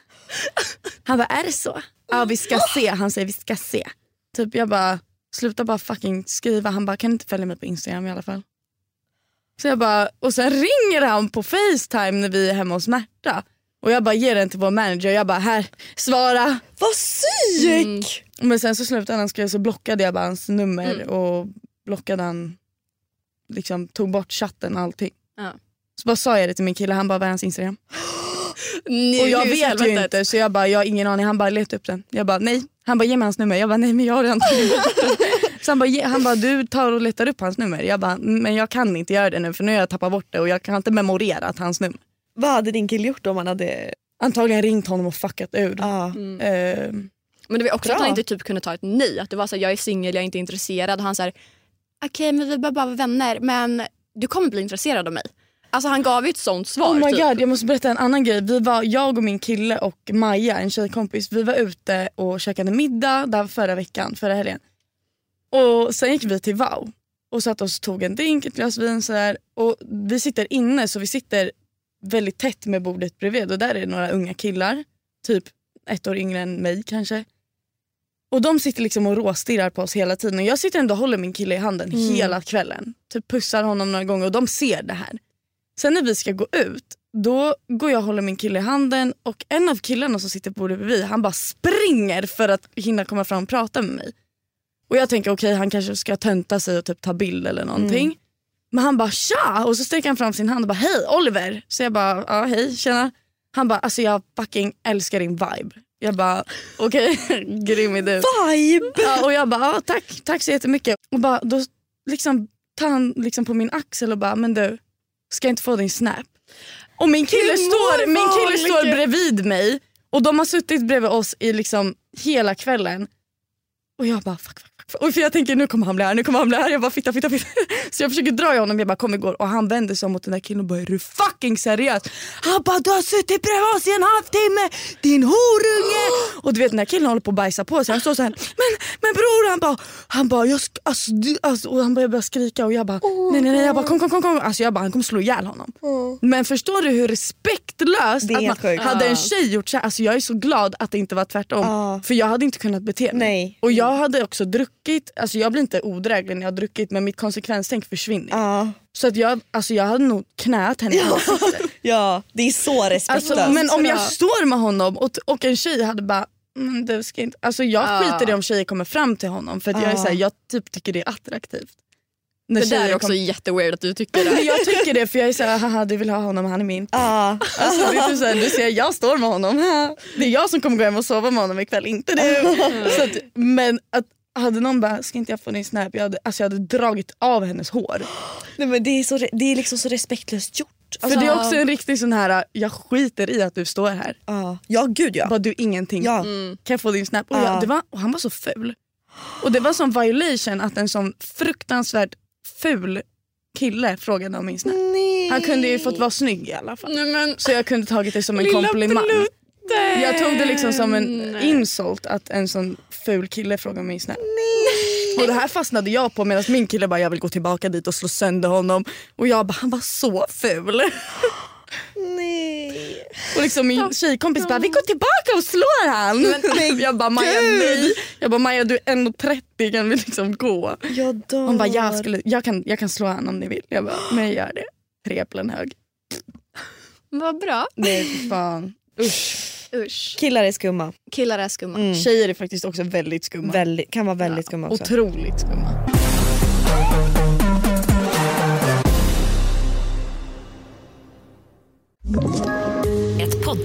Han bara är det så? Ja vi ska se. Han säger vi ska se. Typ jag bara sluta bara fucking skriva. Han bara kan du inte följa mig på instagram i alla fall? Så jag bara, och sen ringer han på facetime när vi är hemma hos Märta. Och jag bara ger den till vår manager. Jag bara här, svara. Vad psyk! Mm. Men sen så slutade han skriva så blockade jag bara hans nummer Mm. och blockade han, liksom tog bort chatten och allting. Ja. Så bara sa jag det till min kille, han bara vad är hans instagram? Nej, och jag vet ju inte så jag bara jag har ingen aning, han bara leta upp den. Jag bara nej, han bara ge mig hans nummer. Jag bara nej men jag har redan. Så han bara, han bara du tar och letar upp hans nummer. Jag bara men jag kan inte göra det nu för nu har jag tappat bort det och jag kan inte memorera hans nummer. Vad hade din kille gjort om han hade... Antagligen ringt honom och fuckat ur. Ja. Mm. Eh, Men det var också Bra. att han inte typ kunde ta ett nej. Att det var så här, jag är singel, jag är inte intresserad. Och han sa okej men vi behöver bara vara vänner men du kommer bli intresserad av mig. Alltså han gav ju ett sånt svar. Oh my typ. god, jag måste berätta en annan grej. Vi var, jag och min kille och Maja, en tjejkompis, vi var ute och käkade middag där förra veckan, förra helgen. Och sen gick vi till Wow och satt oss och tog en drink, ett glas vin sådär. Och vi sitter inne så vi sitter väldigt tätt med bordet bredvid och där är det några unga killar, typ ett år yngre än mig kanske. Och de sitter liksom och råstirrar på oss hela tiden. Och jag sitter ändå och håller min kille i handen hela kvällen. Typ pussar honom några gånger och de ser det här. Sen när vi ska gå ut, då går jag och håller min kille i handen och en av killarna som sitter på bordet bredvid han bara springer för att hinna komma fram och prata med mig. Och jag tänker okej han kanske ska tönta sig och typ ta bild eller någonting. Men han bara tja och så sträcker han fram sin hand och bara hej Oliver. Så jag bara ja hej tjena. Han bara alltså jag fucking älskar din vibe. Jag bara okej grym idé. Vibe! Ja, och jag bara ja, tack, tack så jättemycket. Och bara, då liksom, tar han liksom på min axel och bara men du ska jag inte få din snap? Och min kille, står, min kille står bredvid mig och de har suttit bredvid oss i liksom hela kvällen. Och jag bara fuck, fuck. Och för jag tänker nu kommer han bli här, nu kommer han bli här. Jag bara fitta, fitta, fitta. Så jag försöker dra i honom, jag bara kom igår. Och han vänder sig om mot den där killen och bara är du fucking seriös? Han bara du har suttit bredvid oss i en halvtimme din horunge. Och du vet den där killen håller på att bajsa på sig. Han står så här, men, men bror han bara, han bara, jag ska, alltså, du, alltså, och han börjar börja skrika och jag bara nej nej nej jag bara kom kom kom. kom. Alltså jag bara han kommer slå ihjäl honom. Men förstår du hur respektlöst Det är att man, hade en tjej gjort så här, alltså jag är så glad att det inte var tvärtom. För jag hade inte kunnat bete mig. Nej. Och jag hade också druckit, alltså jag blir inte odräglig när jag har druckit men mitt konsekvenstänk försvinner. Ja. Så att jag, alltså jag hade nog knät henne ansiktet. ja, det är så respektlöst. Alltså, men om jag Ja. står med honom och, och en tjej hade bara mm, du ska inte, alltså jag Ja. skiter i om tjejer kommer fram till honom för att jag är Ja. så här, jag typ tycker det är attraktivt. När Det där är också kom- jätteweird att du tycker det. Men jag tycker det för jag är såhär, haha du vill ha honom, han är min. Ja. Alltså, det är typ såhär, du ser jag står med honom, det är jag som kommer gå hem och sova med honom ikväll, inte du. Så att, men att, hade någon bara, ska inte jag få din snap? Jag hade, alltså jag hade dragit av hennes hår. Nej, men det, är så, det är liksom så respektlöst gjort. För Alltså, det är också en riktig sån här, jag skiter i att du står här. ja. ja, gud ja. Bara du ingenting. ja. Mm. Kan jag få din snap? Och, Ja. jag, det var, och han var så ful. Och det var som violation att en sån fruktansvärt ful kille frågade om min snap. Nej. Han kunde ju fått vara snygg i alla fall. Nej, men, Så jag kunde tagit det som en Lilla komplimang. Plutte! Jag tog det liksom som en Nej. insult att en sån ful kille frågade om min snap. Och det här fastnade jag på medan min kille bara jag vill gå tillbaka dit och slå sönder honom. Och jag bara han var så ful. Nej. Och liksom min tjejkompis bara vi går tillbaka och slår han. jag bara Maja nej. Jag bara Maja du är 1,30 kan vi liksom gå. Jag dör. Hon bara jag, skulle, jag, kan, jag kan slå han om ni vill. Jag bara men gör det. Tre hög. Vad bra. Nej fan. Usch. Usch. Killar är skumma. Killar är skumma. Mm. Tjejer är faktiskt också väldigt skumma. Väldigt, kan vara väldigt skumma också. Otroligt skumma. Ett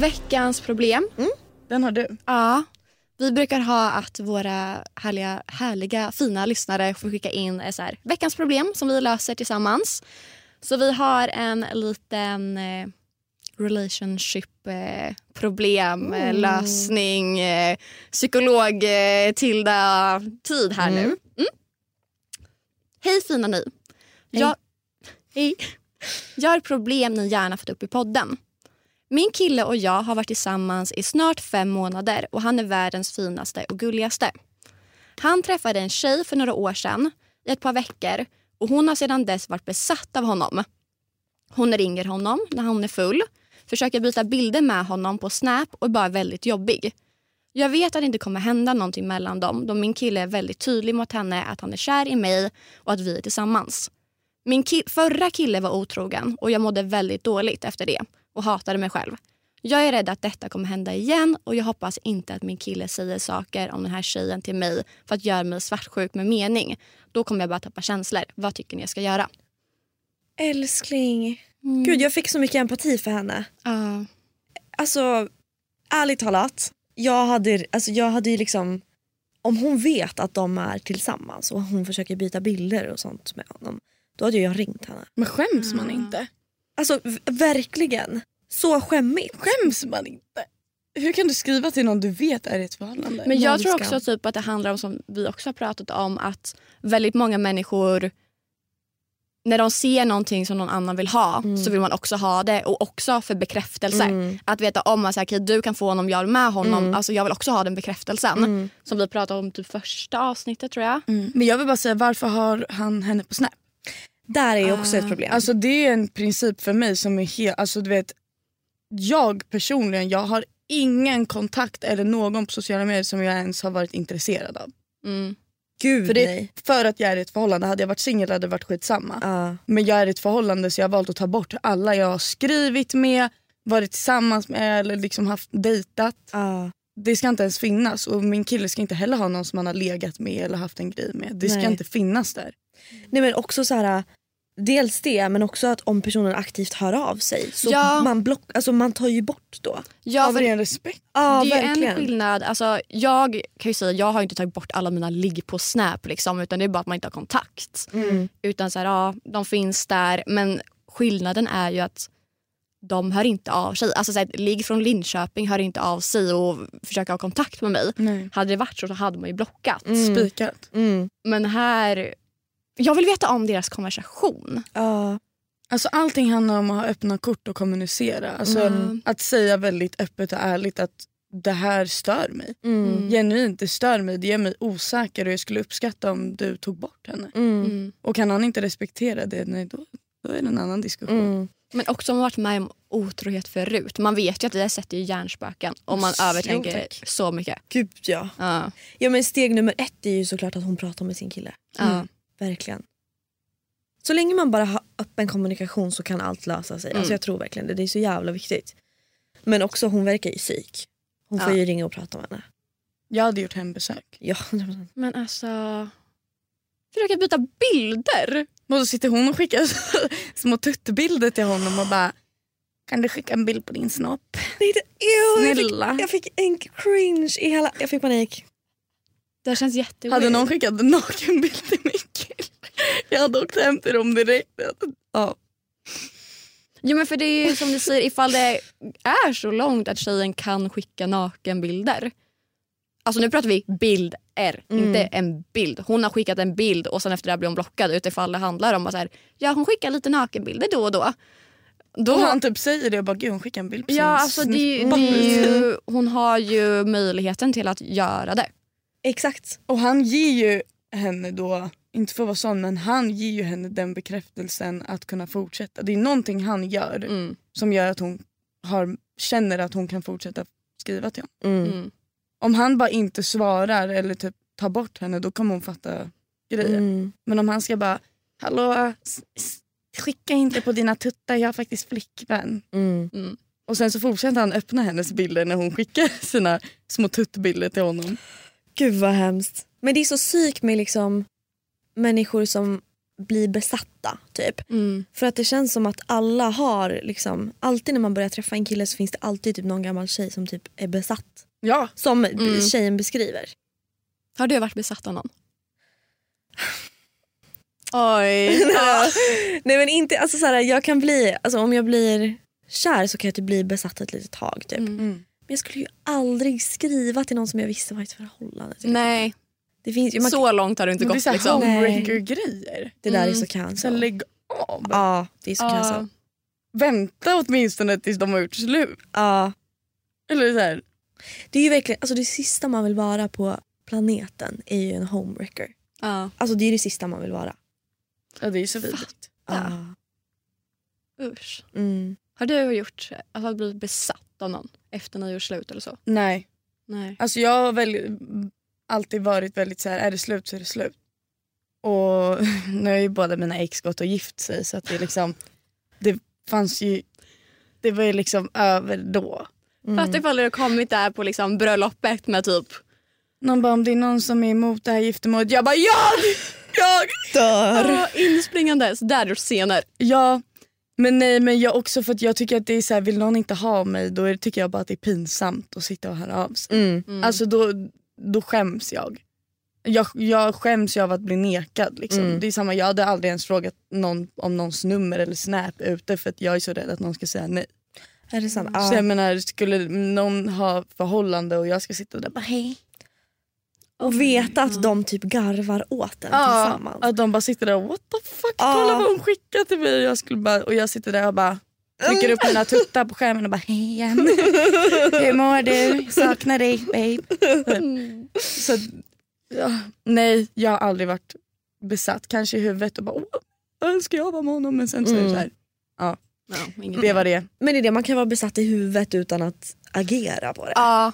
Veckans problem. Den har du. Ja. Vi brukar ha att våra härliga, härliga fina lyssnare får skicka in eh, så här, veckans problem som vi löser tillsammans. Så vi har en liten eh, relationship eh, problem, eh, lösning, eh, psykolog eh, Tilda tid här nu. Mm. Hej fina ni. Jag, hej. Jag har ett problem ni gärna fått upp i podden. Min kille och jag har varit tillsammans i snart fem månader och han är världens finaste och gulligaste. Han träffade en tjej för några år sedan i ett par veckor och hon har sedan dess varit besatt av honom. Hon ringer honom när hon är full, försöker byta bilder med honom på Snap och är bara väldigt jobbig. Jag vet att det inte kommer hända någonting mellan dem då min kille är väldigt tydlig mot henne att han är kär i mig och att vi är tillsammans. Min ki- förra kille var otrogen och jag mådde väldigt dåligt efter det och hatade mig själv. Jag är rädd att detta kommer hända igen och jag hoppas inte att min kille säger saker om den här tjejen till mig för att göra mig svartsjuk med mening. Då kommer jag bara tappa känslor. Vad tycker ni jag ska göra? Älskling. Gud jag fick så mycket empati för henne. Ja. Alltså ärligt talat. Jag hade, alltså, jag hade ju liksom om hon vet att de är tillsammans och hon försöker byta bilder och sånt med honom. Då hade jag ringt henne. Men skäms man inte? Alltså verkligen. Så skämmigt. Skäms man inte? hur kan du skriva till någon du vet är i ett förhållande? Men jag tror också typ att det handlar om, som vi också har pratat om, att väldigt många människor när de ser någonting som någon annan vill ha så vill man också ha det och också för bekräftelse. Mm. Att veta om att så här, okej, du kan få honom, jag är med honom. Alltså, jag vill också ha den bekräftelsen. Mm. Som vi pratade om typ första avsnittet tror jag. Mm. Men jag vill bara säga varför har han henne på Snap? Där är ju också ett problem. Alltså det är en princip för mig som är helt, alltså du vet jag personligen jag har ingen kontakt eller någon på sociala medier som jag ens har varit intresserad av. Mm. Gud För, det, nej. för att jag är i ett förhållande, hade jag varit singel hade det varit skitsamma. Ja. Men jag är i ett förhållande så jag har valt att ta bort alla jag har skrivit med, varit tillsammans med eller liksom haft dejtat. Ja. Det ska inte ens finnas och min kille ska inte heller ha någon som han har legat med eller haft en grej med. Det ska Nej. inte finnas där. Nej men också så här. Dels det men också att om personen aktivt hör av sig så Ja. man, block, alltså man tar ju bort då. Ja, Av ren respekt. Ja det är ju verkligen. en skillnad. Alltså, jag kan ju säga jag har inte tagit bort alla mina ligg på Snap liksom, utan det är bara att man inte har kontakt. Mm. Utan så här, ja, de finns där men skillnaden är ju att de hör inte av sig. Alltså så här, ligg från Linköping hör inte av sig och försöker ha kontakt med mig. Nej. Hade det varit så så hade man ju blockat. Spikat. Mm. Men här, jag vill veta om deras konversation. Ja. Alltså allting handlar om att ha öppna kort och kommunicera. Alltså Mm. Att säga väldigt öppet och ärligt att det här stör mig. Mm. Genuint, det stör mig. Det gör mig osäker och jag skulle uppskatta om du tog bort henne. Mm. Mm. Och kan han inte respektera det, nej, då, då är det en annan diskussion. Mm. Men också om man varit med om otrohet förut. Man vet ju att det där sätter ju hjärnspöken om man Jo, övertänker tack. så mycket. Gud ja. Ja. Ja men steg nummer ett är ju såklart att hon pratar med sin kille. Ja. Verkligen. Så länge man bara har öppen kommunikation så kan allt lösa sig. Alltså Mm. jag tror verkligen det. Det är så jävla viktigt. Men också hon verkar ju psyk. Hon får Ja. ju ringa och prata med henne. Jag hade gjort hembesök. Ja, Men alltså... Försöka byta bilder. Och så sitter hon och skickar små tuttbilder till honom och bara kan du skicka en bild på din snopp? Nej, det, ew, jag, fick, Snälla. jag fick en cringe i hela... Jag fick panik. Det känns jätteweird. Hade någon skickat en nakenbild till kille? Jag hade åkt hem till dem direkt. Ja. Jo men för det är ju som du säger, ifall det är så långt att tjejen kan skicka nakenbilder. Alltså nu pratar vi bild R, Mm. inte en bild. Hon har skickat en bild och sen efter det blir hon blockad utifall det handlar om att så här, ja hon skickar lite nakenbilder då och då. då Och han typ säger det och bara gud hon skickar en bild på sin ja, alltså det, det ju, hon har ju möjligheten till att göra det. Exakt. Och han ger ju henne då, inte för att vara sån, men han ger ju henne den bekräftelsen att kunna fortsätta. Det är någonting han gör Mm. som gör att hon har, känner att hon kan fortsätta skriva till honom. Mm. Mm. Om han bara inte svarar eller typ tar bort henne då kommer hon fatta grejer. Mm. Men om han ska bara, hallå skicka inte på dina tuttar, jag har faktiskt flickvän. Mm. Mm. Och sen så fortsätter han öppna hennes bilder när hon skickar sina små tuttbilder till honom. Gud vad hemskt. Men det är så psyk med liksom människor som blir besatta. typ. Mm. För att det känns som att alla har, liksom, alltid när man börjar träffa en kille så finns det alltid typ någon gammal tjej som typ är besatt. Ja, Som Mm. tjejen beskriver. Har du varit besatt av någon? Oj. Nej men inte, alltså så här, jag kan bli, alltså om jag blir kär så kan jag typ bli besatt ett litet tag. Typ. Mm. Men jag skulle ju aldrig skriva till någon som jag visste var i ett förhållande. Typ. Nej, Det, finns ju, man, så långt har du inte men det är gått. Liksom. homebreaker-grejer. det där är Mm. så Så cancel. lägg av. Ja, det är så Ja. cancel. Vänta åtminstone tills de har gjort slut. Ja. Eller så här. Det är ju verkligen, alltså det sista man vill vara på planeten är ju en homewrecker. Ja. Alltså det är det sista man vill vara. Ja, det är så vidrigt. Ja. Usch. Mm. Har du gjort, alltså, blivit besatt av någon efter ni gjort slut eller så? Nej, Nej. alltså jag har väl, alltid varit väldigt så här, är det slut så är det slut. Och nu har ju båda mina ex gått och gift sig så att det liksom, det fanns ju, det var ju liksom över då. Mm. Fast ifall du har kommit där på liksom bröllopet med typ Någon bara om det är någon som är emot det här giftermålet, jag bara jag! Jag! Dör. ah, inspringandes, där gjort scener. Ja, men nej men jag också för att jag tycker att det är så här, vill någon inte ha mig då är, tycker jag bara att det är pinsamt att sitta och höra av sig. Mm. Mm. Alltså då, då skäms jag. jag. Jag skäms ju av att bli nekad. Liksom. Mm. Det är samma, jag hade aldrig ens frågat någon om någons nummer eller snap ute för att jag är så rädd att någon ska säga nej. Är det sant? Så Ja. jag menar skulle någon ha förhållande och jag ska sitta där och bara hej. Och veta att de typ garvar åt den Ja, tillsammans. att de bara sitter där och what the fuck Ja. kolla vad hon skickar till mig. Och jag, skulle bara, och jag sitter där och bara trycker upp mina tuttar på skärmen och bara hej igen. Hur mår du? Saknar dig babe. Så, ja, nej jag har aldrig varit besatt. Kanske i huvudet och bara åh, önskar jag var med honom men sen så är det Mm. så här, Ja, inget det var det. Men det är det, man kan vara besatt i huvudet utan att agera på det. Ja,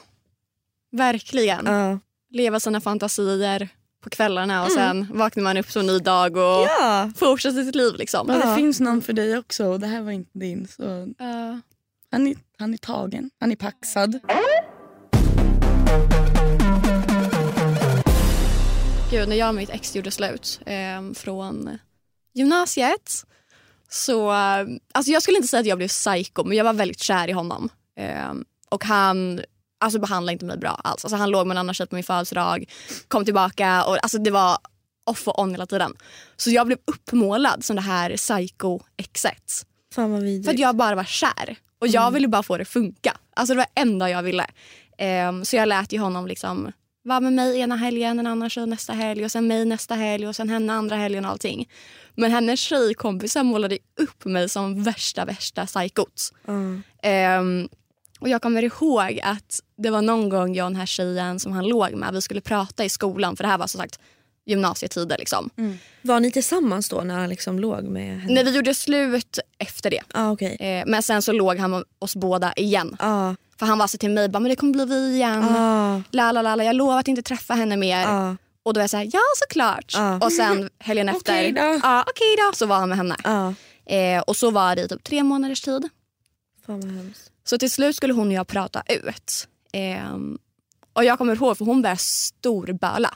verkligen. Ja. Leva sina fantasier på kvällarna och sen vaknar man upp som en ny dag och Ja. fortsätter sitt liv. Liksom. Men det Ja. finns någon för dig också och det här var inte din. Så Ja. han, är, han är tagen, han är paxad. Gud, när jag och mitt ex gjorde slut eh, från gymnasiet så... Alltså jag skulle inte säga att jag blev psycho, men jag var väldigt kär i honom. Eh, och han alltså, behandlade inte mig bra alls. Alltså, han låg med en annan tjej på min födelsedag, kom tillbaka och alltså, det var off och on hela tiden. Så jag blev uppmålad som det här psycho-exet. För att jag bara var kär. Och jag ville bara få det att funka. Alltså det var det enda jag ville. Ehm, så jag lät ju honom liksom vara med mig ena helgen, en annan tjej nästa helg och sen mig nästa helg och sen henne andra helgen och allting. Men hennes tjejkompisar målade upp mig som värsta, värsta psykot. Ja. Ehm, och jag kommer ihåg att det var någon gång jag och den här tjejen som han låg med, vi skulle prata i skolan för det här var som sagt gymnasietider liksom. Var ni tillsammans då när han liksom låg med henne? När vi gjorde slut efter det. Ah, okej. Eh, men sen så låg han med oss båda igen. Ah, För han var så till mig, bara, men det kommer bli vi igen. ah, jag lovar att inte träffa henne mer. ah, Och då är jag såhär, ja såklart. Ja. Och sen helgen efter, Okej då. ja okej då, så var han med henne. ah. Eh, och så var det i typ tre månaders tid. Fan vad hemskt. Så till slut skulle hon och jag prata ut. Ehm, och jag kommer ihåg för hon började storböla.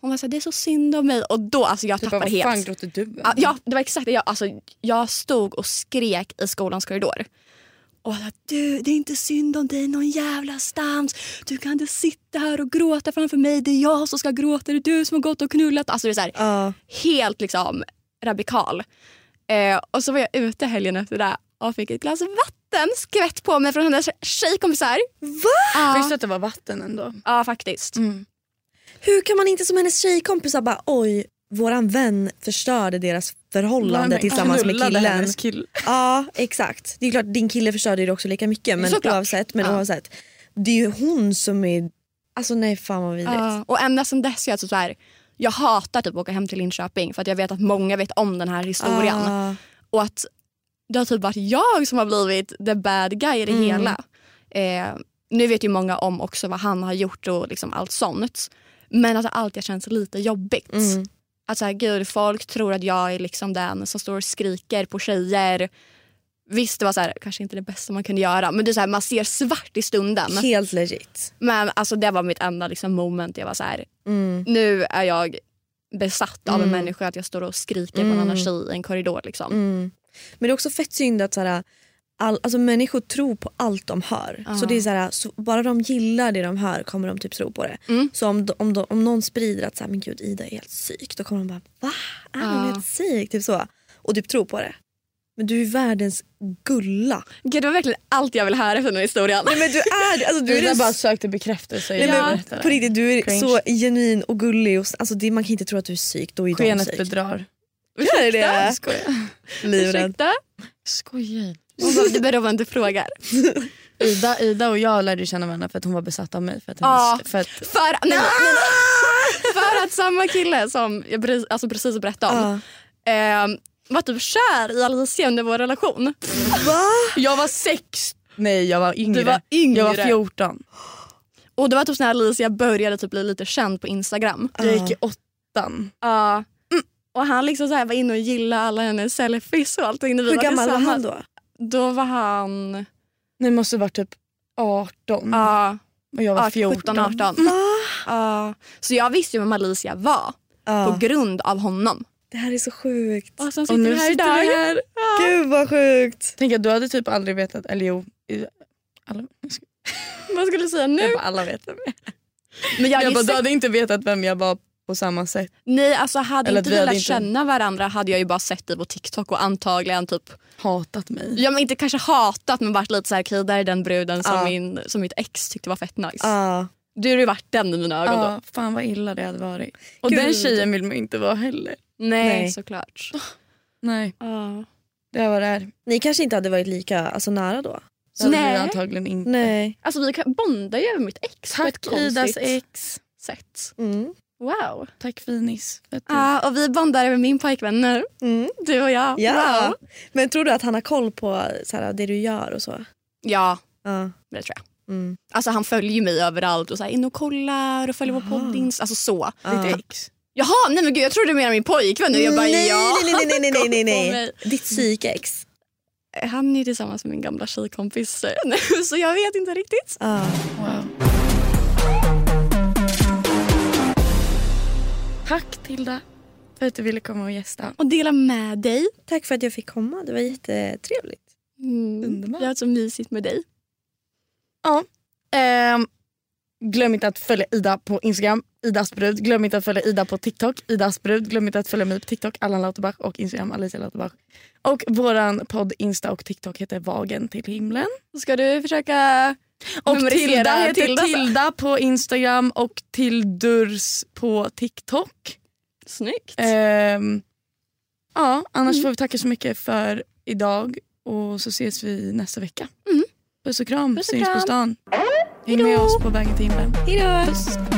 Hon var såhär, det är så synd om mig. Och då, alltså jag Typ, tappade vad fan helt. gråter du? Ja, ja, det var exakt det. Jag, alltså, jag stod och skrek i skolans korridor. Och jag sa, du, det är inte synd om dig någon jävla stans. Du kan inte sitta här och gråta framför mig. Det är jag som ska gråta. Det är du som har gått och knullat. Alltså det är så här, Ah. helt liksom radikal. Eh, och så var jag ute helgen efter det och fick ett glas vatten skvätt på mig från hennes tjejkompisar. Va? Visste Ja, att det var vatten ändå? ja faktiskt. Hur kan man inte som hennes tjejkompisar bara oj, våran vän förstörde deras förhållande tillsammans med killen. kill. Ja exakt. Det är klart din kille förstörde det också lika mycket men Såklart. oavsett, men Ja. oavsett. Det är ju hon som är... Alltså nej fan vad vidrigt. Ja, och ända sedan dess är jag alltså så här, jag hatar typ att åka hem till Linköping för att jag vet att många vet om den här historien. Ah. Och att det har typ varit jag som har blivit the bad guy i det Mm. hela. Eh, nu vet ju många om också vad han har gjort och liksom allt sånt. Men att det alltid har känts lite jobbigt. Mm. Att så här, gud, folk tror att jag är liksom den som står och skriker på tjejer. Visst det var så här, kanske inte det bästa man kunde göra men det är så här, man ser svart i stunden. Helt legit. Men alltså, det var mitt enda liksom, moment. Jag var så här, Mm. nu är jag besatt av en Mm. människa att jag står och skriker på en annan tjej i en korridor. Liksom. Men det är också fett synd att så här, all, alltså människor tror på allt de hör. Ja. Så det är så här, så bara de gillar det de hör kommer de typ tro på det. Mm. Så om, de- om, de, om någon sprider att så här, men gud Ida är helt psyk då kommer de bara va? Är hon Ja. helt psyk? Typ så. Och typ tro på det. Men du är världens gulla. Gud, det var verkligen allt jag ville höra efter den här historien. Nej men du är alltså, du är bara sökte bekräftelse. Nej, men, på riktigt, du är Cringe. så genuin och gullig. Och, alltså, det, man kan inte tro att du är psyk, då är Skenet bedrar. Gör det skojar. Livrädd. Ursäkta? Skojar. Hon bara, det beror på vem du frågar. Ida, Ida och jag lärde känna varandra för att hon var besatt av mig. För att, hennes, för att För, nej, nej, nej. för att samma kille som jag pre- alltså precis berättade om Ja. eh, var typ kär i Alicia under vår relation. Va? jag var sex. Nej jag var yngre. Du var yngre. Jag var 14. Och det var typ när Alicia började typ bli lite känd på Instagram. Jag gick i åttan. Ja. Och han liksom så här var inne och gillade alla hennes selfies och allting. När vi Hur var gammal var han då? Då var han Ni måste varit typ 18 ja, och jag var ja, 14. 17, 18. Ja. Så jag visste ju vem Alicia var Ja. på grund av honom. Det här är så sjukt. Och sen Och sitter nu vi här sitter vi här. Gud vad sjukt. Tänk att du hade typ aldrig vetat, eller jo. Alla, Vad skulle du säga nu? jag bara, alla vet vem jag är. Men jag, Jag bara, du hade inte vetat vem jag var på samma sätt. Nej, alltså hade Eller inte vi vi lärt inte- känna varandra hade jag ju bara sett dig på TikTok och antagligen typ, Hatat mig. ja men inte kanske hatat men varit lite såhär, okej där är den bruden som, Ja. min, som mitt ex tyckte var fett nice. Ja. Du har ju varit den i mina ögon då. Ja, fan vad illa det hade varit. Och Gud. den tjejen vill man inte vara heller. Nej, Nej. såklart. Nej, Ja. det var det är. Ni kanske inte hade varit lika alltså, nära då? Så Nej. vi antagligen inte. Nej. Alltså vi bondar ju över mitt ex på ett Tack Idas konstigt ex. sätt. Mm. Wow. Tack Finis. Ja, och vi bondar över min pojkvän nu. Mm. Du och jag. Ja. Wow. Men tror du att han har koll på så här, det du gör och så? Ja, Ja. det tror jag. Mm. Alltså han följer mig överallt och så här, in och kollar och följer vår poddins. Alltså så. Ditt ex. Jaha, nej men gud jag trodde du menade min pojkvän nu. Jag bara nej, ja. nej, nej, nej, nej, nej, nej, nej. Ditt psykex. Han är tillsammans med min gamla tjejkompis nu så jag vet inte riktigt. Ja. Wow. Tack Tilda för att du ville komma och gästa. Och dela med dig. Tack för att jag fick komma. Det var jättetrevligt. Mm. Underbart. Jag har så mysigt med dig. Ja. Ehm, glöm inte att följa Ida på Instagram, Idas brud. Glöm inte att följa Ida på TikTok, Idas brud. Glöm inte att följa mig på TikTok, Allan Lauterbach och Instagram, Alicia Lauterbach. Och våran podd Insta och TikTok heter Vagen till himlen. Ska du försöka Och Tilda heter Tilda? Tilda på Instagram och Tildurs på TikTok. Snyggt. Ehm, ja, annars får vi tacka så mycket för idag och så ses vi nästa vecka. Mm. Puss och kram, Puss och syns på kram. stan. Häng med oss på vägen till himlen. Hejdå! Puss.